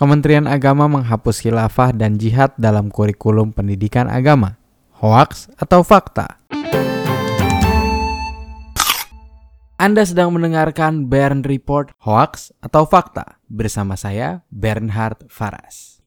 Kementerian Agama menghapus khilafah dan jihad dalam kurikulum pendidikan agama. Hoax atau fakta? Anda sedang mendengarkan Bern Report Hoax atau Fakta bersama saya Bernhard Faras.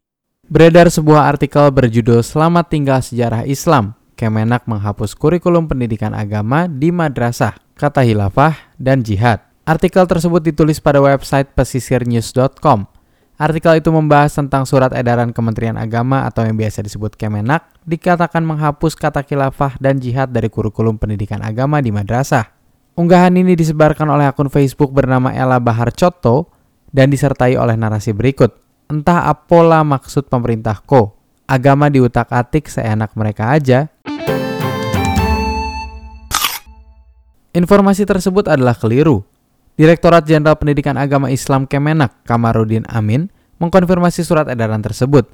Beredar sebuah artikel berjudul Selamat Tinggal Sejarah Islam. Kemenak menghapus kurikulum pendidikan agama di madrasah, kata hilafah dan jihad. Artikel tersebut ditulis pada website pesisirnews.com Artikel itu membahas tentang surat edaran Kementerian Agama atau yang biasa disebut Kemenak dikatakan menghapus kata khilafah dan jihad dari kurikulum pendidikan agama di madrasah. Unggahan ini disebarkan oleh akun Facebook bernama Ella Bahar Coto dan disertai oleh narasi berikut. Entah apalah maksud pemerintah ko, agama diutak-atik seenak mereka aja. Informasi tersebut adalah keliru. Direktorat Jenderal Pendidikan Agama Islam Kemenak, Kamarudin Amin, mengkonfirmasi surat edaran tersebut.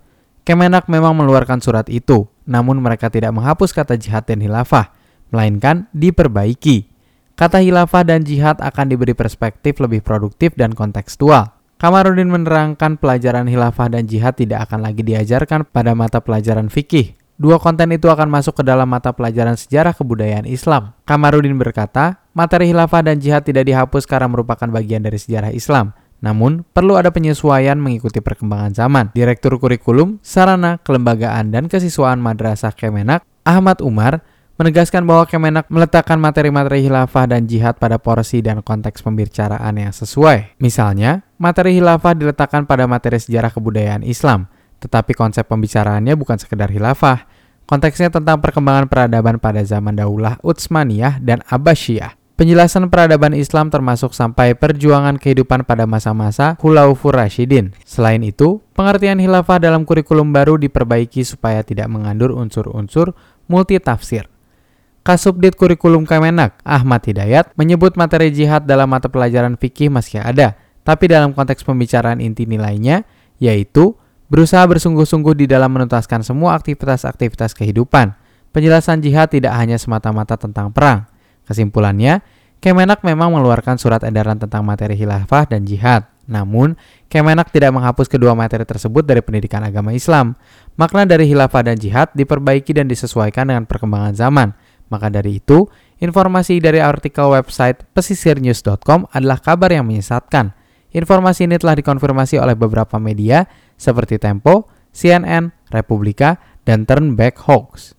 Kemenak memang mengeluarkan surat itu, namun mereka tidak menghapus kata jihad dan hilafah, melainkan diperbaiki. Kata hilafah dan jihad akan diberi perspektif lebih produktif dan kontekstual. Kamarudin menerangkan pelajaran hilafah dan jihad tidak akan lagi diajarkan pada mata pelajaran fikih, Dua konten itu akan masuk ke dalam mata pelajaran sejarah kebudayaan Islam. Kamarudin berkata, materi hilafah dan jihad tidak dihapus karena merupakan bagian dari sejarah Islam. Namun, perlu ada penyesuaian mengikuti perkembangan zaman. Direktur Kurikulum, Sarana, Kelembagaan, dan Kesiswaan Madrasah Kemenak, Ahmad Umar, menegaskan bahwa Kemenak meletakkan materi-materi hilafah dan jihad pada porsi dan konteks pembicaraan yang sesuai. Misalnya, materi hilafah diletakkan pada materi sejarah kebudayaan Islam, tetapi konsep pembicaraannya bukan sekedar hilafah. Konteksnya tentang perkembangan peradaban pada zaman Daulah Utsmaniyah dan Abbasiyah. Penjelasan peradaban Islam termasuk sampai perjuangan kehidupan pada masa-masa Khulaufur Rashidin. Selain itu, pengertian hilafah dalam kurikulum baru diperbaiki supaya tidak mengandung unsur-unsur multitafsir. Kasubdit Kurikulum Kemenak, Ahmad Hidayat, menyebut materi jihad dalam mata pelajaran fikih masih ada, tapi dalam konteks pembicaraan inti nilainya, yaitu berusaha bersungguh-sungguh di dalam menuntaskan semua aktivitas-aktivitas kehidupan. Penjelasan jihad tidak hanya semata-mata tentang perang. Kesimpulannya, Kemenak memang mengeluarkan surat edaran tentang materi hilafah dan jihad. Namun, Kemenak tidak menghapus kedua materi tersebut dari pendidikan agama Islam. Makna dari hilafah dan jihad diperbaiki dan disesuaikan dengan perkembangan zaman. Maka dari itu, informasi dari artikel website pesisirnews.com adalah kabar yang menyesatkan. Informasi ini telah dikonfirmasi oleh beberapa media seperti Tempo, CNN, Republika, dan Turnback Hoax.